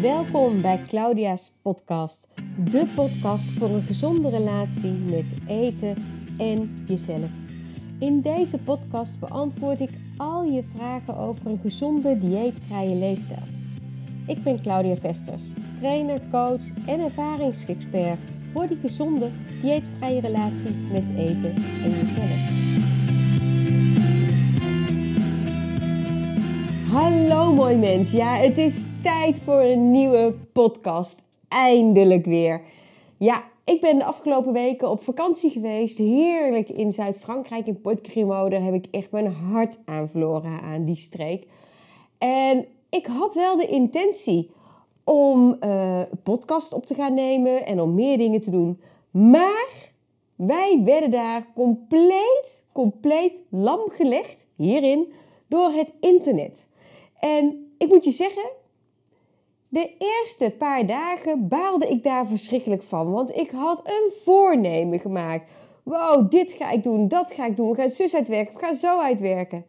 Welkom bij Claudia's podcast, de podcast voor een gezonde relatie met eten en jezelf. In deze podcast beantwoord ik al je vragen over een gezonde dieetvrije leefstijl. Ik ben Claudia Vesters, trainer, coach en ervaringsexpert voor die gezonde dieetvrije relatie met eten en jezelf. Hallo mooi mens, ja het is tijd voor een nieuwe podcast. Eindelijk weer. Ja, ik ben de afgelopen weken op vakantie geweest. Heerlijk in Zuid-Frankrijk, in Port Grimaud. Daar heb ik echt mijn hart aan verloren aan die streek. En ik had wel de intentie om uh, podcast op te gaan nemen en om meer dingen te doen. Maar wij werden daar compleet, compleet lam gelegd hierin door het internet. En ik moet je zeggen, de eerste paar dagen baalde ik daar verschrikkelijk van. Want ik had een voornemen gemaakt. Wow, dit ga ik doen, dat ga ik doen. We gaan zus uitwerken, we gaan zo uitwerken.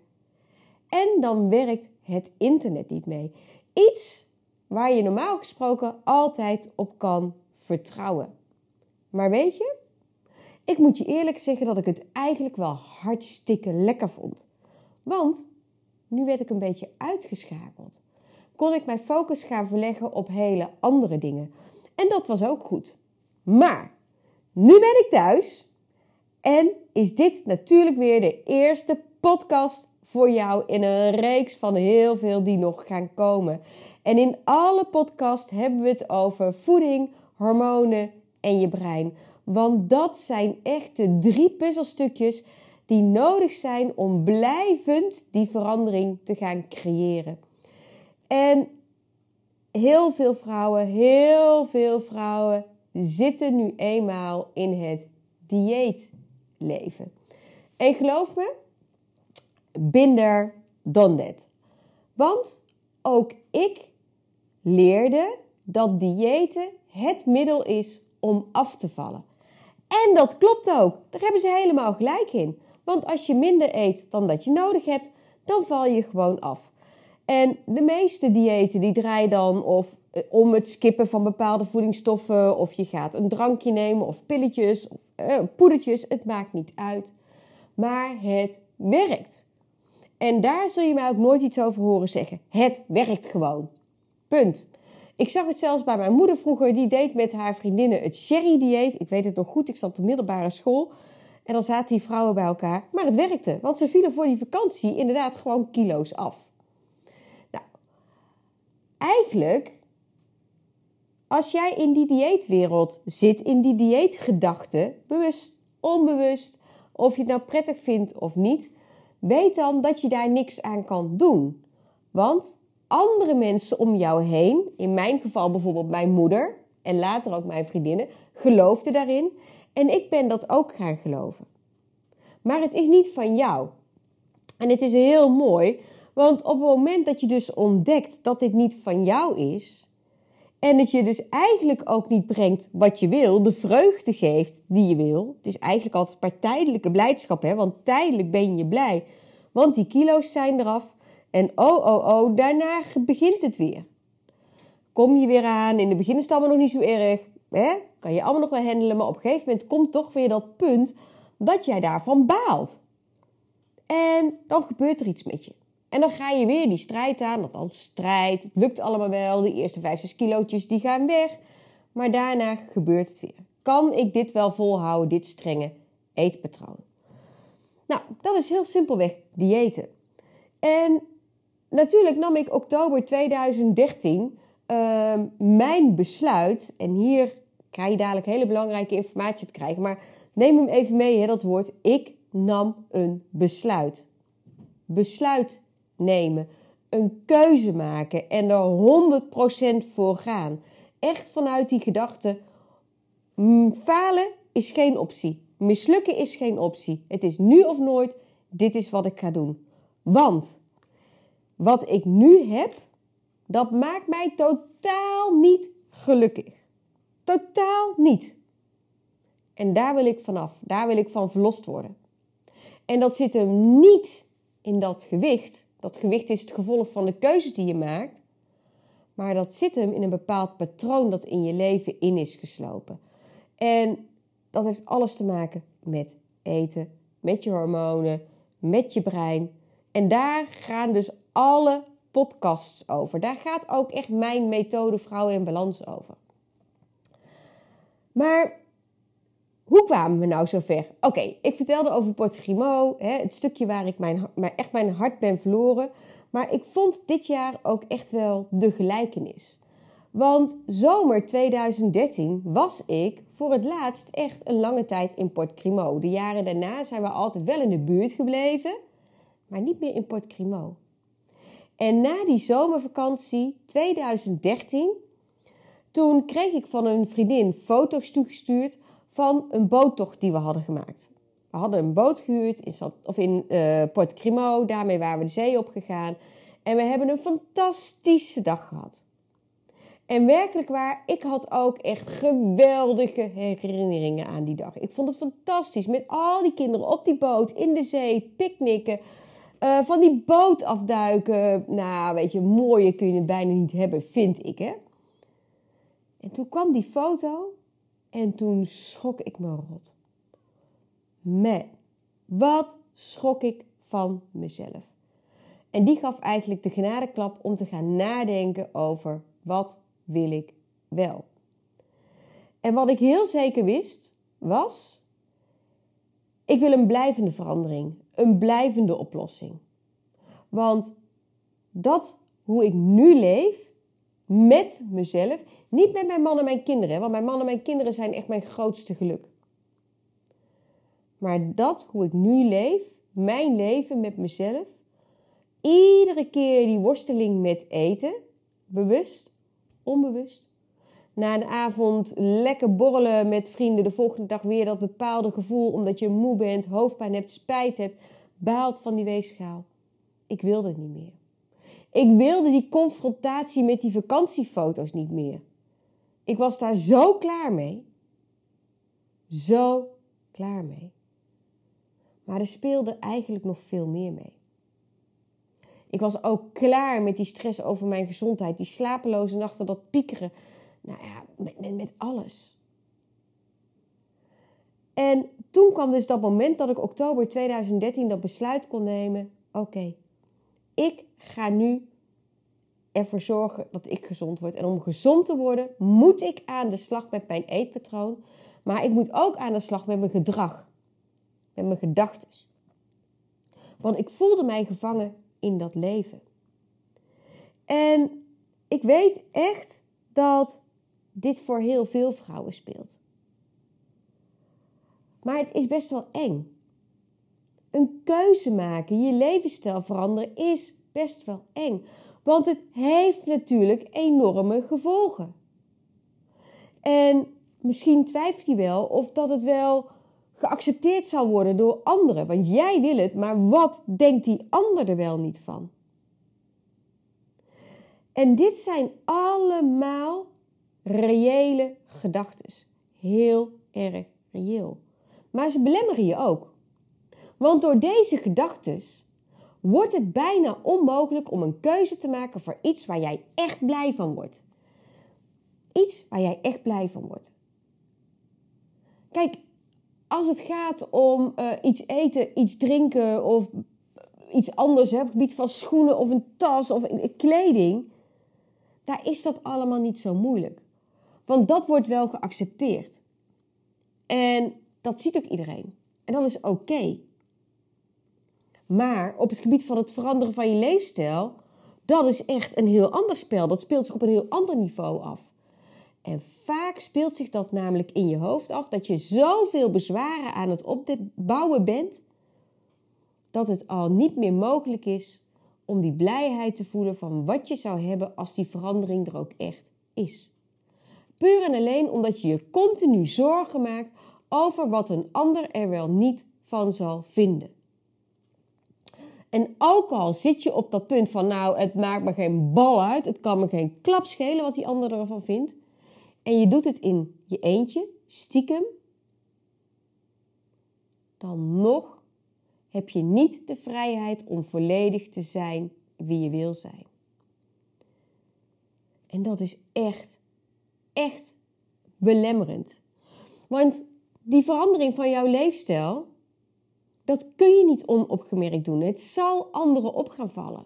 En dan werkt het internet niet mee. Iets waar je normaal gesproken altijd op kan vertrouwen. Maar weet je, ik moet je eerlijk zeggen dat ik het eigenlijk wel hartstikke lekker vond. Want nu werd ik een beetje uitgeschakeld kon ik mijn focus gaan verleggen op hele andere dingen. En dat was ook goed. Maar nu ben ik thuis en is dit natuurlijk weer de eerste podcast voor jou in een reeks van heel veel die nog gaan komen. En in alle podcasts hebben we het over voeding, hormonen en je brein. Want dat zijn echt de drie puzzelstukjes die nodig zijn om blijvend die verandering te gaan creëren. En heel veel vrouwen, heel veel vrouwen zitten nu eenmaal in het dieetleven. En geloof me, binder dan that. Want ook ik leerde dat diëten het middel is om af te vallen. En dat klopt ook. Daar hebben ze helemaal gelijk in. Want als je minder eet dan dat je nodig hebt, dan val je gewoon af. En de meeste diëten die draaien dan of eh, om het skippen van bepaalde voedingsstoffen, of je gaat een drankje nemen, of pilletjes, of uh, poedertjes, het maakt niet uit. Maar het werkt. En daar zul je mij ook nooit iets over horen zeggen. Het werkt gewoon. Punt. Ik zag het zelfs bij mijn moeder vroeger, die deed met haar vriendinnen het sherry-dieet. Ik weet het nog goed, ik zat op de middelbare school. En dan zaten die vrouwen bij elkaar. Maar het werkte, want ze vielen voor die vakantie inderdaad gewoon kilo's af eigenlijk, als jij in die dieetwereld zit, in die dieetgedachte, bewust, onbewust, of je het nou prettig vindt of niet, weet dan dat je daar niks aan kan doen. Want andere mensen om jou heen, in mijn geval bijvoorbeeld mijn moeder en later ook mijn vriendinnen, geloofden daarin. En ik ben dat ook gaan geloven. Maar het is niet van jou. En het is heel mooi, want op het moment dat je dus ontdekt dat dit niet van jou is, en dat je dus eigenlijk ook niet brengt wat je wil, de vreugde geeft die je wil. Het is eigenlijk altijd maar tijdelijke blijdschap, hè? want tijdelijk ben je blij. Want die kilo's zijn eraf. En oh, oh, oh, daarna begint het weer. Kom je weer aan, in de begin is het allemaal nog niet zo erg. Hè? Kan je allemaal nog wel handelen, maar op een gegeven moment komt toch weer dat punt dat jij daarvan baalt. En dan gebeurt er iets met je. En dan ga je weer die strijd aan, althans strijd. Het lukt allemaal wel, de eerste 5, 6 kilootjes die gaan weg. Maar daarna gebeurt het weer. Kan ik dit wel volhouden, dit strenge eetpatroon? Nou, dat is heel simpelweg diëten. En natuurlijk nam ik oktober 2013 uh, mijn besluit. En hier krijg je dadelijk hele belangrijke informatie te krijgen. Maar neem hem even mee, hè, dat woord. Ik nam een besluit. Besluit nemen. Een keuze maken en er 100% voor gaan. Echt vanuit die gedachte: mm, falen is geen optie. Mislukken is geen optie. Het is nu of nooit. Dit is wat ik ga doen. Want wat ik nu heb, dat maakt mij totaal niet gelukkig. Totaal niet. En daar wil ik vanaf. Daar wil ik van verlost worden. En dat zit hem niet in dat gewicht, dat gewicht is het gevolg van de keuzes die je maakt. Maar dat zit hem in een bepaald patroon dat in je leven in is geslopen. En dat heeft alles te maken met eten, met je hormonen, met je brein. En daar gaan dus alle podcasts over. Daar gaat ook echt mijn methode Vrouwen in Balans over. Maar hoe kwamen we nou zover? Oké, ik vertelde over Port Grimo, hè, het stukje waar ik mijn, echt mijn hart ben verloren. Maar ik vond dit jaar ook echt wel de gelijkenis. Want zomer 2013 was ik voor het laatst echt een lange tijd in Port Crimo. De jaren daarna zijn we altijd wel in de buurt gebleven, maar niet meer in Port Crimo. En na die zomervakantie 2013, toen kreeg ik van een vriendin foto's toegestuurd van een boottocht die we hadden gemaakt. We hadden een boot gehuurd in, of in uh, Port Crimo, daarmee waren we de zee opgegaan. En we hebben een fantastische dag gehad. En werkelijk waar, ik had ook echt geweldige herinneringen aan die dag. Ik vond het fantastisch met al die kinderen op die boot, in de zee, picknicken. Uh, van die boot afduiken. Nou, weet je, mooier kun je het bijna niet hebben, vind ik, hè. En toen kwam die foto en toen schrok ik me rot. Man, wat schrok ik van mezelf. En die gaf eigenlijk de genadeklap om te gaan nadenken over wat wil ik wel. En wat ik heel zeker wist was, ik wil een blijvende verandering, een blijvende oplossing. Want dat hoe ik nu leef met mezelf, niet met mijn man en mijn kinderen, want mijn man en mijn kinderen zijn echt mijn grootste geluk. Maar dat hoe ik nu leef, mijn leven met mezelf, iedere keer die worsteling met eten, bewust, onbewust. Na een avond lekker borrelen met vrienden, de volgende dag weer dat bepaalde gevoel omdat je moe bent, hoofdpijn hebt, spijt hebt, baalt van die weegschaal. Ik wilde het niet meer. Ik wilde die confrontatie met die vakantiefoto's niet meer. Ik was daar zo klaar mee. Zo klaar mee. Maar er speelde eigenlijk nog veel meer mee. Ik was ook klaar met die stress over mijn gezondheid, die slapeloze nachten, dat piekeren. Nou ja, met, met, alles. En toen kwam dus dat moment dat ik oktober 2013 dat besluit kon nemen. Oké, ik ga nu ervoor zorgen dat ik gezond word. En om gezond te worden, moet ik aan de slag met mijn eetpatroon. Maar ik moet ook aan de slag met mijn gedrag. Met mijn gedachten. Want ik voelde mij gevangen in dat leven. En ik weet echt dat dit voor heel veel vrouwen speelt. Maar het is best wel eng. Een keuze maken, je levensstijl veranderen is best wel eng. Want het heeft natuurlijk enorme gevolgen. En misschien twijfel je wel of dat het wel geaccepteerd zal worden door anderen. Want jij wil het, maar wat denkt die ander er wel niet van? En dit zijn allemaal reële gedachten. Heel erg reëel. Maar ze belemmeren je ook. Want door deze gedachten wordt het bijna onmogelijk om een keuze te maken voor iets waar jij echt blij van wordt. Iets waar jij echt blij van wordt. Kijk, als het gaat om uh, iets eten, iets drinken of iets anders, hè, op het gebied van schoenen of een tas of kleding, daar is dat allemaal niet zo moeilijk. Want dat wordt wel geaccepteerd. En dat ziet ook iedereen. En dat is oké. Maar op het gebied van het veranderen van je leefstijl, dat is echt een heel ander spel. Dat speelt zich op een heel ander niveau af. En vaak speelt zich dat namelijk in je hoofd af dat je zoveel bezwaren aan het opbouwen bent, dat het al niet meer mogelijk is om die blijheid te voelen van wat je zou hebben als die verandering er ook echt is. Puur en alleen omdat je je continu zorgen maakt over wat een ander er wel niet van zal vinden. En ook al zit je op dat punt van, nou, het maakt me geen bal uit, het kan me geen klap schelen wat die ander ervan vindt, en je doet het in je eentje, stiekem, dan nog heb je niet de vrijheid om volledig te zijn wie je wil zijn. En dat is echt, echt belemmerend. Want die verandering van jouw leefstijl, dat kun je niet onopgemerkt doen. Het zal anderen op gaan vallen.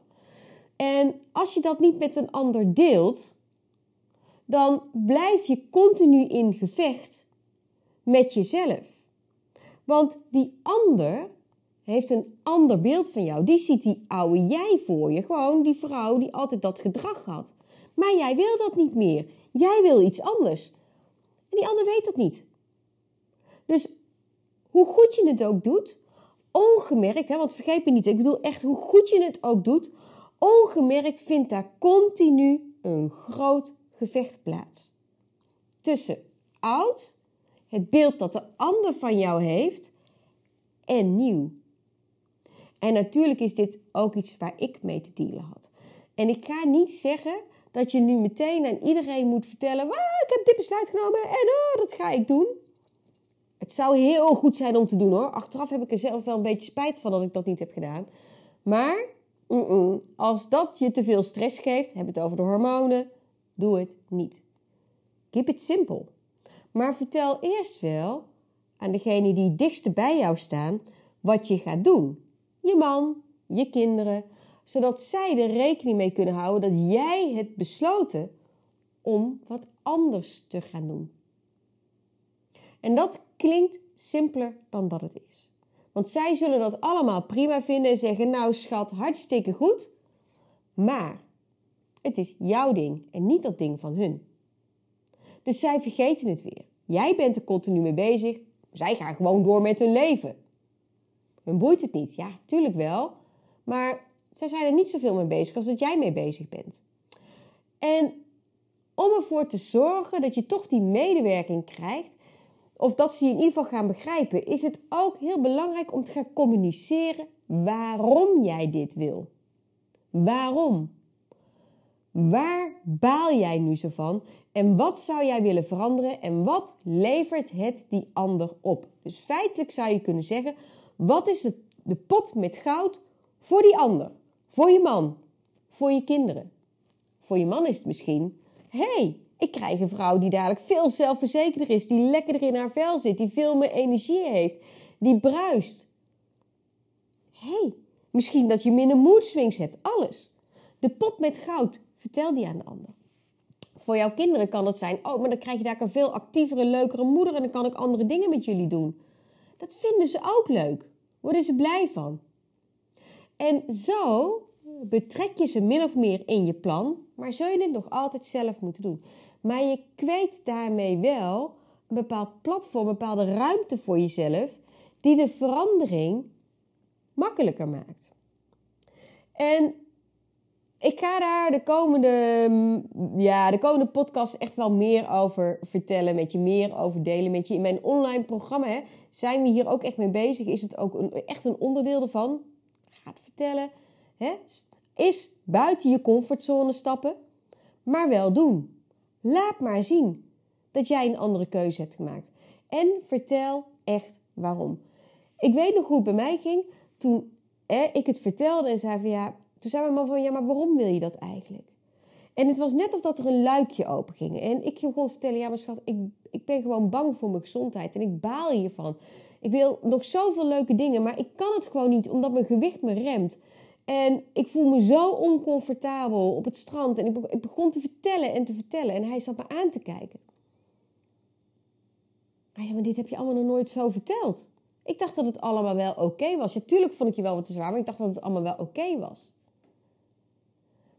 En als je dat niet met een ander deelt, dan blijf je continu in gevecht met jezelf. Want die ander heeft een ander beeld van jou. Die ziet die oude jij voor je. Gewoon die vrouw die altijd dat gedrag had. Maar jij wil dat niet meer. Jij wil iets anders. En die ander weet dat niet. Dus hoe goed je het ook doet, ongemerkt, hè, want vergeet me niet, ik bedoel echt hoe goed je het ook doet, ongemerkt vindt daar continu een groot gevecht plaats. Tussen oud, het beeld dat de ander van jou heeft, en nieuw. En natuurlijk is dit ook iets waar ik mee te dealen had. En ik ga niet zeggen dat je nu meteen aan iedereen moet vertellen: ik heb dit besluit genomen en oh, dat ga ik doen. Het zou heel goed zijn om te doen hoor. Achteraf heb ik er zelf wel een beetje spijt van dat ik dat niet heb gedaan. Maar als dat je te veel stress geeft, heb het over de hormonen, doe het niet. Keep it simple. Maar vertel eerst wel aan degene die dichtste bij jou staan wat je gaat doen. Je man, je kinderen, zodat zij er rekening mee kunnen houden dat jij het besloten om wat anders te gaan doen. En dat klinkt simpeler dan dat het is. Want zij zullen dat allemaal prima vinden en zeggen: Nou, schat, hartstikke goed. Maar het is jouw ding en niet dat ding van hun. Dus zij vergeten het weer. Jij bent er continu mee bezig. Zij gaan gewoon door met hun leven. Hun boeit het niet. Ja, tuurlijk wel. Maar zij zijn er niet zoveel mee bezig als dat jij mee bezig bent. En om ervoor te zorgen dat je toch die medewerking krijgt, of dat ze je in ieder geval gaan begrijpen, is het ook heel belangrijk om te gaan communiceren waarom jij dit wil. Waarom? Waar baal jij nu zo van? En wat zou jij willen veranderen? En wat levert het die ander op? Dus feitelijk zou je kunnen zeggen: wat is het, de pot met goud voor die ander? Voor je man? Voor je kinderen? Voor je man is het misschien: hey, ik krijg een vrouw die dadelijk veel zelfverzekerder is, die lekkerder in haar vel zit, die veel meer energie heeft, die bruist. hey, misschien dat je minder mood swings hebt, alles. De pot met goud, vertel die aan de ander. Voor jouw kinderen kan het zijn, oh, maar dan krijg je daar een veel actievere, leukere moeder en dan kan ik andere dingen met jullie doen. Dat vinden ze ook leuk. Worden ze blij van. En zo betrek je ze min of meer in je plan, maar zul je dit nog altijd zelf moeten doen. Maar je kweet daarmee wel een bepaald platform, een bepaalde ruimte voor jezelf, die de verandering makkelijker maakt. En ik ga daar de komende, ja, de komende podcast echt wel meer over vertellen, met je meer over delen met je. In mijn online programma hè, zijn we hier ook echt mee bezig. Is het ook een, echt een onderdeel ervan? Ga het vertellen. Hè? Is buiten je comfortzone stappen, maar wel doen. Laat maar zien dat jij een andere keuze hebt gemaakt. En vertel echt waarom. Ik weet nog hoe het bij mij ging toen hè, ik het vertelde en zei van ja, toen zei mijn man van ja, maar waarom wil je dat eigenlijk? En het was net of dat er een luikje open ging. En ik ging gewoon vertellen, ja maar schat, ik, ik ben gewoon bang voor mijn gezondheid en ik baal hiervan. Ik wil nog zoveel leuke dingen, maar ik kan het gewoon niet omdat mijn gewicht me remt. En ik voel me zo oncomfortabel op het strand. En ik begon te vertellen en te vertellen. En hij zat me aan te kijken. Hij zei, maar dit heb je allemaal nog nooit zo verteld. Ik dacht dat het allemaal wel oké was. Ja, tuurlijk vond ik je wel wat te zwaar, maar ik dacht dat het allemaal wel oké was.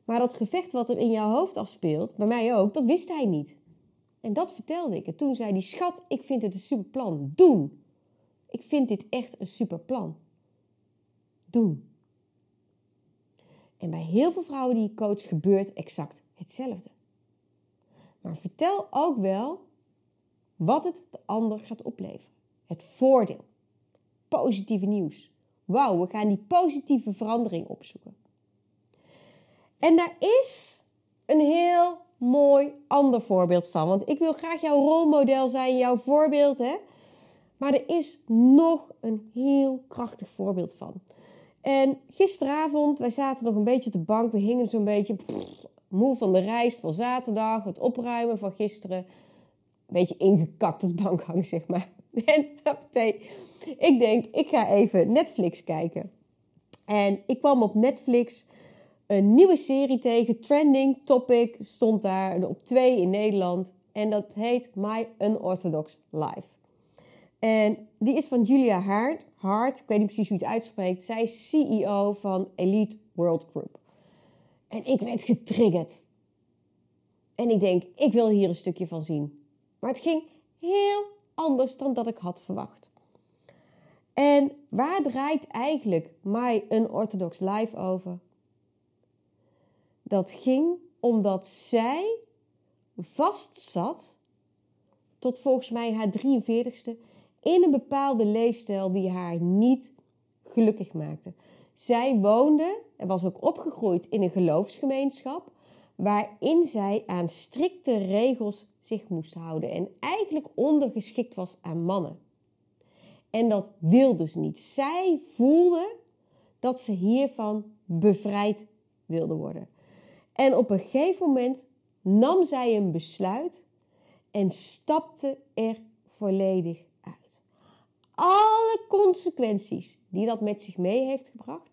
Maar dat gevecht wat er in jouw hoofd afspeelt, bij mij ook, dat wist hij niet. En dat vertelde ik. En toen zei hij, schat, ik vind het een super plan. Doen. Ik vind dit echt een super plan. Doen. En bij heel veel vrouwen die ik coach gebeurt exact hetzelfde. Maar vertel ook wel wat het de ander gaat opleveren. Het voordeel. Positieve nieuws. Wauw, we gaan die positieve verandering opzoeken. En daar is een heel mooi ander voorbeeld van. Want ik wil graag jouw rolmodel zijn, jouw voorbeeld. Hè? Maar er is nog een heel krachtig voorbeeld van. En gisteravond, wij zaten nog een beetje op de bank, we hingen zo'n beetje moe van de reis van zaterdag, het opruimen van gisteren. Een beetje ingekakt op de bank hangen, zeg maar. En ik denk, ik ga even Netflix kijken. En ik kwam op Netflix een nieuwe serie tegen. Trending Topic stond daar op twee in Nederland. En dat heet My Unorthodox Life. En die is van Julia Hart. Hart, ik weet niet precies hoe je het uitspreekt. Zij is CEO van Elite World Group. En ik werd getriggerd. En ik denk, ik wil hier een stukje van zien. Maar het ging heel anders dan dat ik had verwacht. En waar draait eigenlijk My Unorthodox Life over? Dat ging omdat zij vastzat tot volgens mij haar 43ste in een bepaalde leefstijl die haar niet gelukkig maakte. Zij woonde en was ook opgegroeid in een geloofsgemeenschap waarin zij aan strikte regels zich moest houden en eigenlijk ondergeschikt was aan mannen. En dat wilde ze niet. Zij voelde dat ze hiervan bevrijd wilde worden. En op een gegeven moment nam zij een besluit en stapte er volledig. Alle consequenties die dat met zich mee heeft gebracht,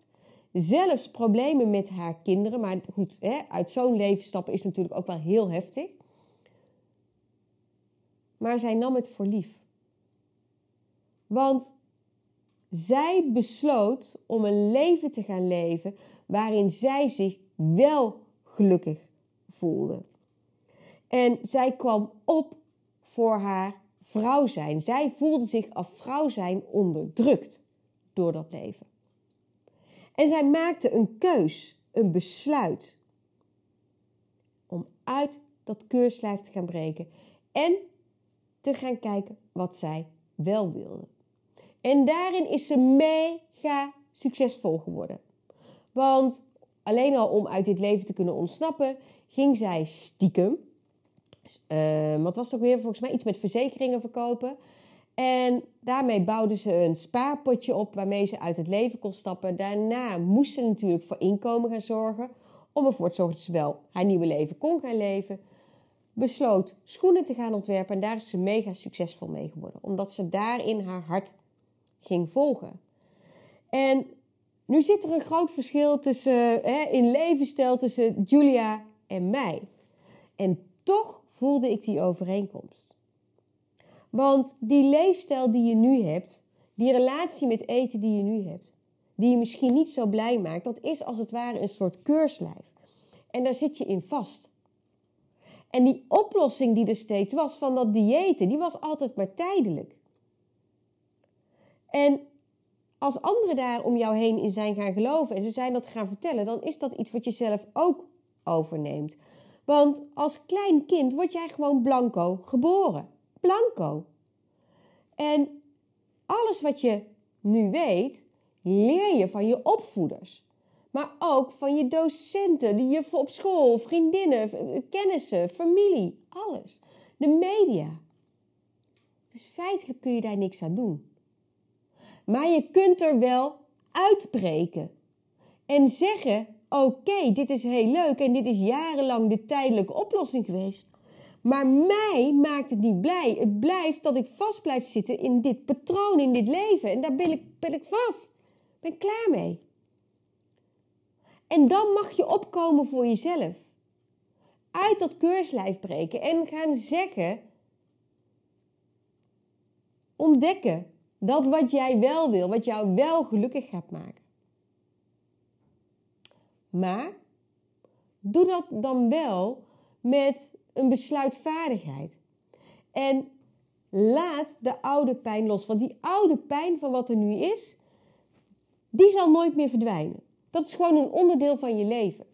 zelfs problemen met haar kinderen, maar goed, hè, uit zo'n leven stappen is natuurlijk ook wel heel heftig. Maar zij nam het voor lief. Want zij besloot om een leven te gaan leven waarin zij zich wel gelukkig voelde. En zij kwam op voor haar vrouw zijn. Zij voelde zich als vrouw zijn onderdrukt door dat leven. En zij maakte een keus, een besluit om uit dat keurslijf te gaan breken en te gaan kijken wat zij wel wilde. En daarin is ze mega succesvol geworden. Want alleen al om uit dit leven te kunnen ontsnappen, ging zij stiekem. Uh, wat was het ook weer? Volgens mij iets met verzekeringen verkopen. En daarmee bouwde ze een spaarpotje op waarmee ze uit het leven kon stappen. Daarna moest ze natuurlijk voor inkomen gaan zorgen. Om ervoor te zorgen dat ze wel haar nieuwe leven kon gaan leven. Besloot schoenen te gaan ontwerpen en daar is ze mega succesvol mee geworden. Omdat ze daarin haar hart ging volgen. En nu zit er een groot verschil tussen, hè, in levensstijl tussen Julia en mij. En toch voelde ik die overeenkomst. Want die leefstijl die je nu hebt, die relatie met eten die je nu hebt, die je misschien niet zo blij maakt, dat is als het ware een soort keurslijf. En daar zit je in vast. En die oplossing die er steeds was van dat diëten, die was altijd maar tijdelijk. En als anderen daar om jou heen in zijn gaan geloven en ze zijn dat gaan vertellen, dan is dat iets wat je zelf ook overneemt. Want als klein kind word jij gewoon blanco geboren. Blanco. En alles wat je nu weet, leer je van je opvoeders. Maar ook van je docenten, die je op school, vriendinnen, kennissen, familie, alles. De media. Dus feitelijk kun je daar niks aan doen. Maar je kunt er wel uitbreken en zeggen: Oké, dit is heel leuk en dit is jarenlang de tijdelijke oplossing geweest. Maar mij maakt het niet blij. Het blijft dat ik vast blijf zitten in dit patroon, in dit leven. En daar ben ik, ben ik vanaf. Ben klaar mee. En dan mag je opkomen voor jezelf. Uit dat keurslijf breken en gaan zeggen: ontdekken dat wat jij wel wil, wat jou wel gelukkig gaat maken. Maar doe dat dan wel met een besluitvaardigheid. En laat de oude pijn los. Want die oude pijn van wat er nu is, die zal nooit meer verdwijnen. Dat is gewoon een onderdeel van je leven.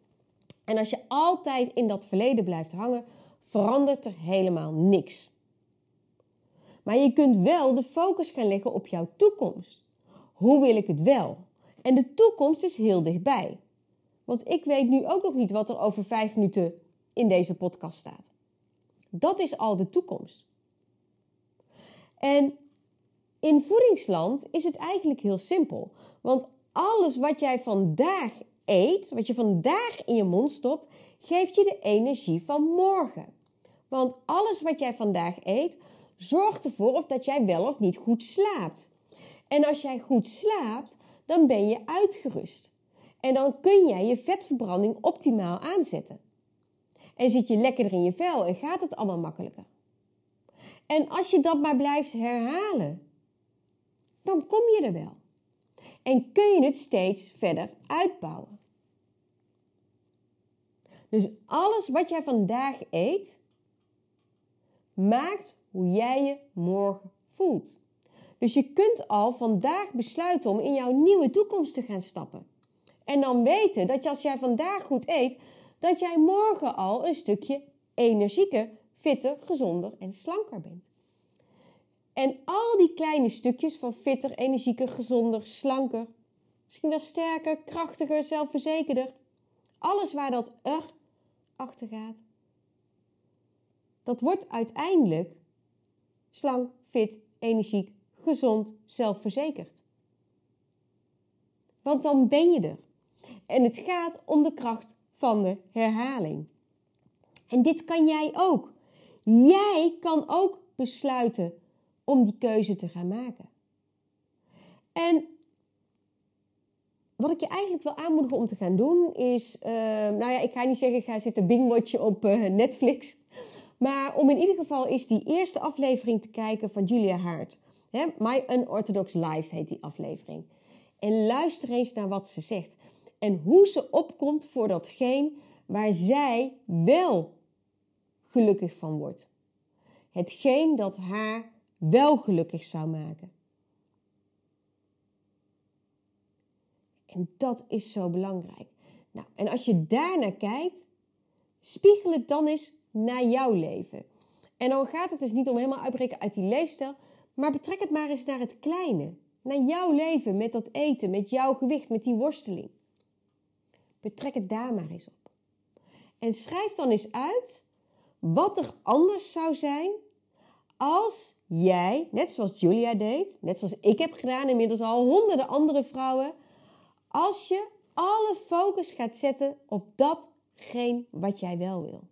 En als je altijd in dat verleden blijft hangen, verandert er helemaal niks. Maar je kunt wel de focus gaan leggen op jouw toekomst. Hoe wil ik het wel? En de toekomst is heel dichtbij. Want ik weet nu ook nog niet wat er over vijf minuten in deze podcast staat. Dat is al de toekomst. En in voedingsland is het eigenlijk heel simpel. Want alles wat jij vandaag eet, wat je vandaag in je mond stopt, geeft je de energie van morgen. Want alles wat jij vandaag eet, zorgt ervoor of dat jij wel of niet goed slaapt. En als jij goed slaapt, dan ben je uitgerust. En dan kun jij je vetverbranding optimaal aanzetten. En zit je lekkerder in je vel en gaat het allemaal makkelijker. En als je dat maar blijft herhalen, dan kom je er wel. En kun je het steeds verder uitbouwen. Dus alles wat jij vandaag eet, maakt hoe jij je morgen voelt. Dus je kunt al vandaag besluiten om in jouw nieuwe toekomst te gaan stappen. En dan weten dat als jij vandaag goed eet, dat jij morgen al een stukje energieker, fitter, gezonder en slanker bent. En al die kleine stukjes van fitter, energieker, gezonder, slanker, misschien wel sterker, krachtiger, zelfverzekerder, alles waar dat er achter gaat, dat wordt uiteindelijk slank, fit, energiek, gezond, zelfverzekerd. Want dan ben je er. En het gaat om de kracht van de herhaling. En dit kan jij ook. Jij kan ook besluiten om die keuze te gaan maken. En wat ik je eigenlijk wil aanmoedigen om te gaan doen is, uh, nou ja, ik ga niet zeggen ga zitten bingwatchen op uh, Netflix, maar om in ieder geval eens die eerste aflevering te kijken van Julia Hart. My Unorthodox Life heet die aflevering. En luister eens naar wat ze zegt en hoe ze opkomt voor datgene waar zij wel gelukkig van wordt. Hetgeen dat haar wel gelukkig zou maken. En dat is zo belangrijk. Nou, en als je daar naar kijkt, spiegel het dan eens naar jouw leven. En dan gaat het dus niet om helemaal uitbreken uit die leefstijl, maar betrek het maar eens naar het kleine. Naar jouw leven met dat eten, met jouw gewicht, met die worsteling. Betrek het daar maar eens op. En schrijf dan eens uit wat er anders zou zijn als jij, net zoals Julia deed, net zoals ik heb gedaan, inmiddels al honderden andere vrouwen, als je alle focus gaat zetten op datgene wat jij wel wil.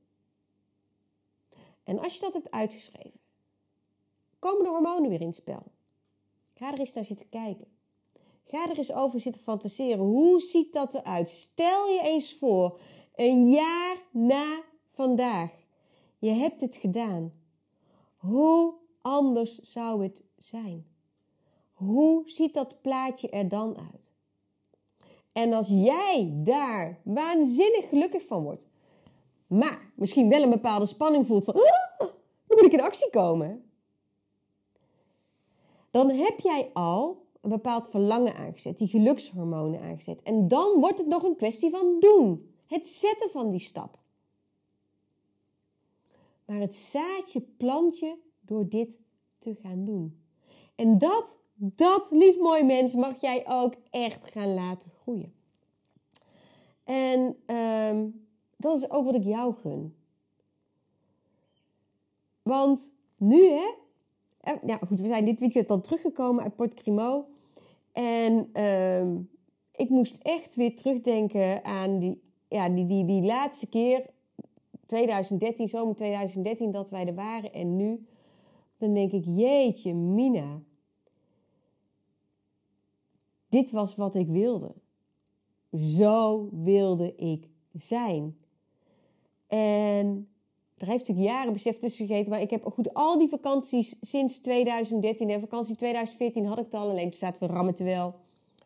En als je dat hebt uitgeschreven, komen de hormonen weer in het spel. Ga er eens naar zitten kijken. Ga er eens over zitten fantaseren. Hoe ziet dat eruit? Stel je eens voor, een jaar na vandaag. Je hebt het gedaan. Hoe anders zou het zijn? Hoe ziet dat plaatje er dan uit? En als jij daar waanzinnig gelukkig van wordt, maar misschien wel een bepaalde spanning voelt van, ah, dan moet ik in actie komen, dan heb jij al een bepaald verlangen aangezet, die gelukshormonen aangezet. En dan wordt het nog een kwestie van doen, het zetten van die stap. Maar het zaadje plant je door dit te gaan doen. En dat, dat, lief mooi mens, mag jij ook echt gaan laten groeien. En ehm, dat is ook wat ik jou gun. Want nu, hè? Ja, goed, we zijn dit weekend dan teruggekomen uit Port Crimo. En ehm, ik moest echt weer terugdenken aan die, ja, die, die, die laatste keer, 2013, zomer 2013, dat wij er waren. En nu, dan denk ik, jeetje, Mina. Dit was wat ik wilde. Zo wilde ik zijn. En er heeft natuurlijk jaren besef tussen gegeten. Maar ik heb goed al die vakanties sinds 2013 en vakantie 2014 had ik het al. Alleen toen zaten we rammen wel.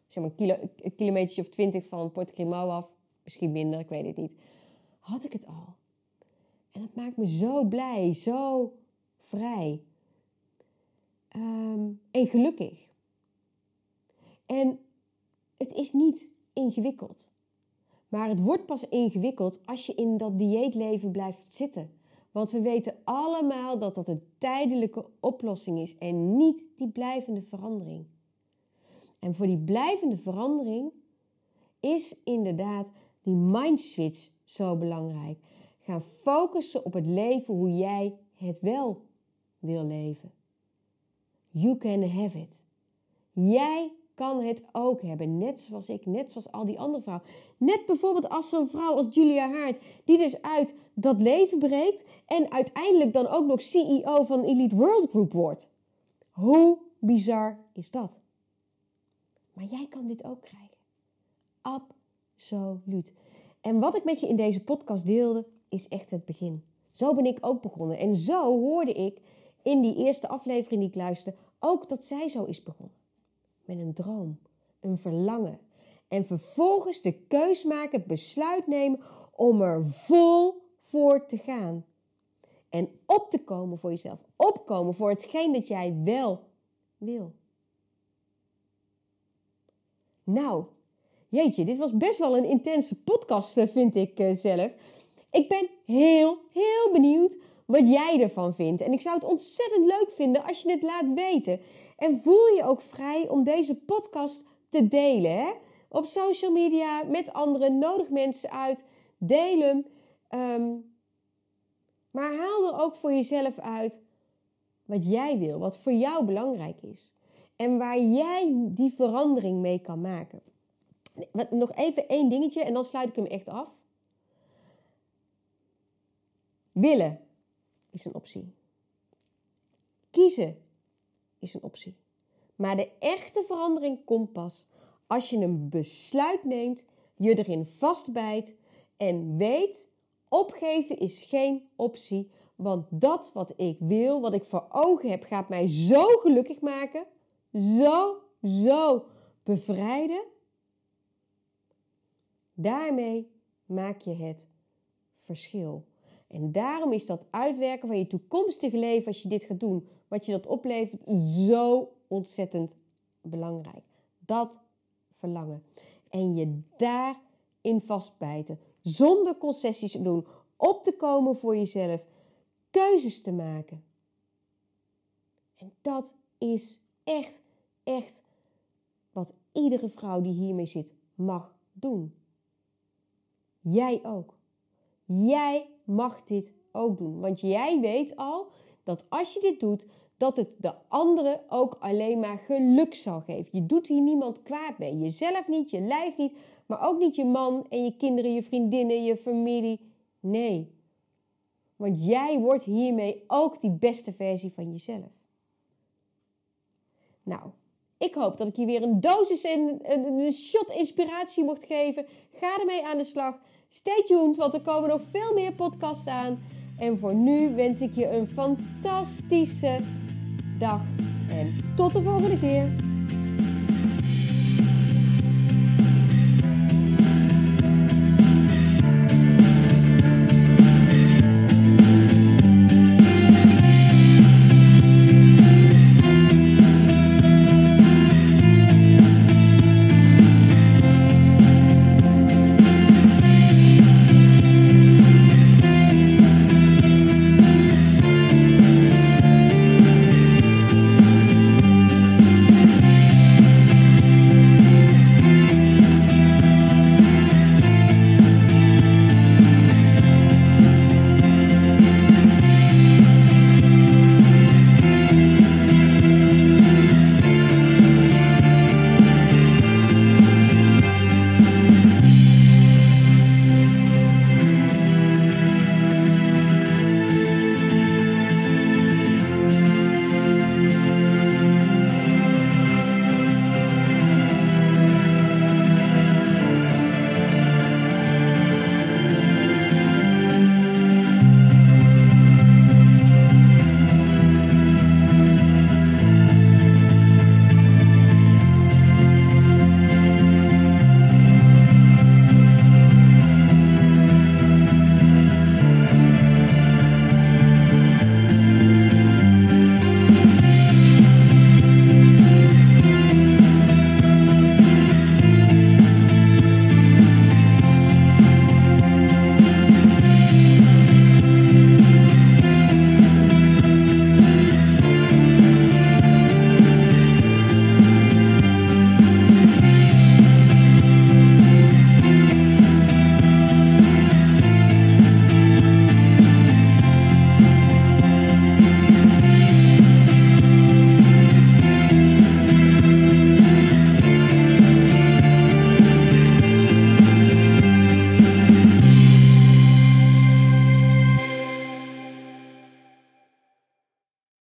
Zeg maar een, kilo, of twintig van Port Crimo af. Misschien minder, ik weet het niet. Had ik het al. En dat maakt me zo blij, zo vrij. Um, en gelukkig. En het is niet ingewikkeld. Maar het wordt pas ingewikkeld als je in dat dieetleven blijft zitten. Want we weten allemaal dat dat een tijdelijke oplossing is en niet die blijvende verandering. En voor die blijvende verandering is inderdaad die mindswitch zo belangrijk. Gaan focussen op het leven hoe jij het wel wil leven. You can have it. Jij kan het ook hebben. Net zoals ik, net zoals al die andere vrouwen. Net bijvoorbeeld als zo'n vrouw als Julia Haart, die dus uit dat leven breekt en uiteindelijk dan ook nog CEO van Elite World Group wordt. Hoe bizar is dat? Maar jij kan dit ook krijgen. Absoluut. En wat ik met je in deze podcast deelde, is echt het begin. Zo ben ik ook begonnen. En zo hoorde ik in die eerste aflevering die ik luisterde ook dat zij zo is begonnen. Met een droom, een verlangen. En vervolgens de keus maken, het besluit nemen om er vol voor te gaan. En op te komen voor jezelf. Opkomen voor hetgeen dat jij wel wil. Nou, jeetje, dit was best wel een intense podcast, eh, vind ik eh, zelf. Ik ben heel, heel benieuwd wat jij ervan vindt. En ik zou het ontzettend leuk vinden als je het laat weten. En voel je ook vrij om deze podcast te delen. Hè? Op social media, met anderen, nodig mensen uit. Deel hem. Ehm, maar haal er ook voor jezelf uit wat jij wil, wat voor jou belangrijk is. En waar jij die verandering mee kan maken. Nog even één dingetje en dan sluit ik hem echt af. Willen is een optie. Kiezen is een optie. Maar de echte verandering komt pas als je een besluit neemt, je erin vastbijt en weet: opgeven is geen optie. Want dat wat ik wil, wat ik voor ogen heb, gaat mij zo gelukkig maken. Zo, zo bevrijden. Daarmee maak je het verschil. En daarom is dat uitwerken van je toekomstige leven, als je dit gaat doen, wat je dat oplevert, zo ontzettend belangrijk. Dat verlangen. En je daarin vastbijten. Zonder concessies te doen. Op te komen voor jezelf. Keuzes te maken. En dat is echt, echt wat iedere vrouw die hiermee zit mag doen. Jij ook. Jij mag dit ook doen. Want jij weet al dat als je dit doet, dat het de anderen ook alleen maar geluk zal geven. Je doet hier niemand kwaad mee. Jezelf niet, je lijf niet, maar ook niet je man en je kinderen, je vriendinnen, je familie. Nee. Want jij wordt hiermee ook die beste versie van jezelf. Nou, ik hoop dat ik je weer een dosis en een, shot inspiratie mocht geven. Ga ermee aan de slag. Stay tuned, want er komen nog veel meer podcasts aan. En voor nu wens ik je een fantastische dag. En tot de volgende keer.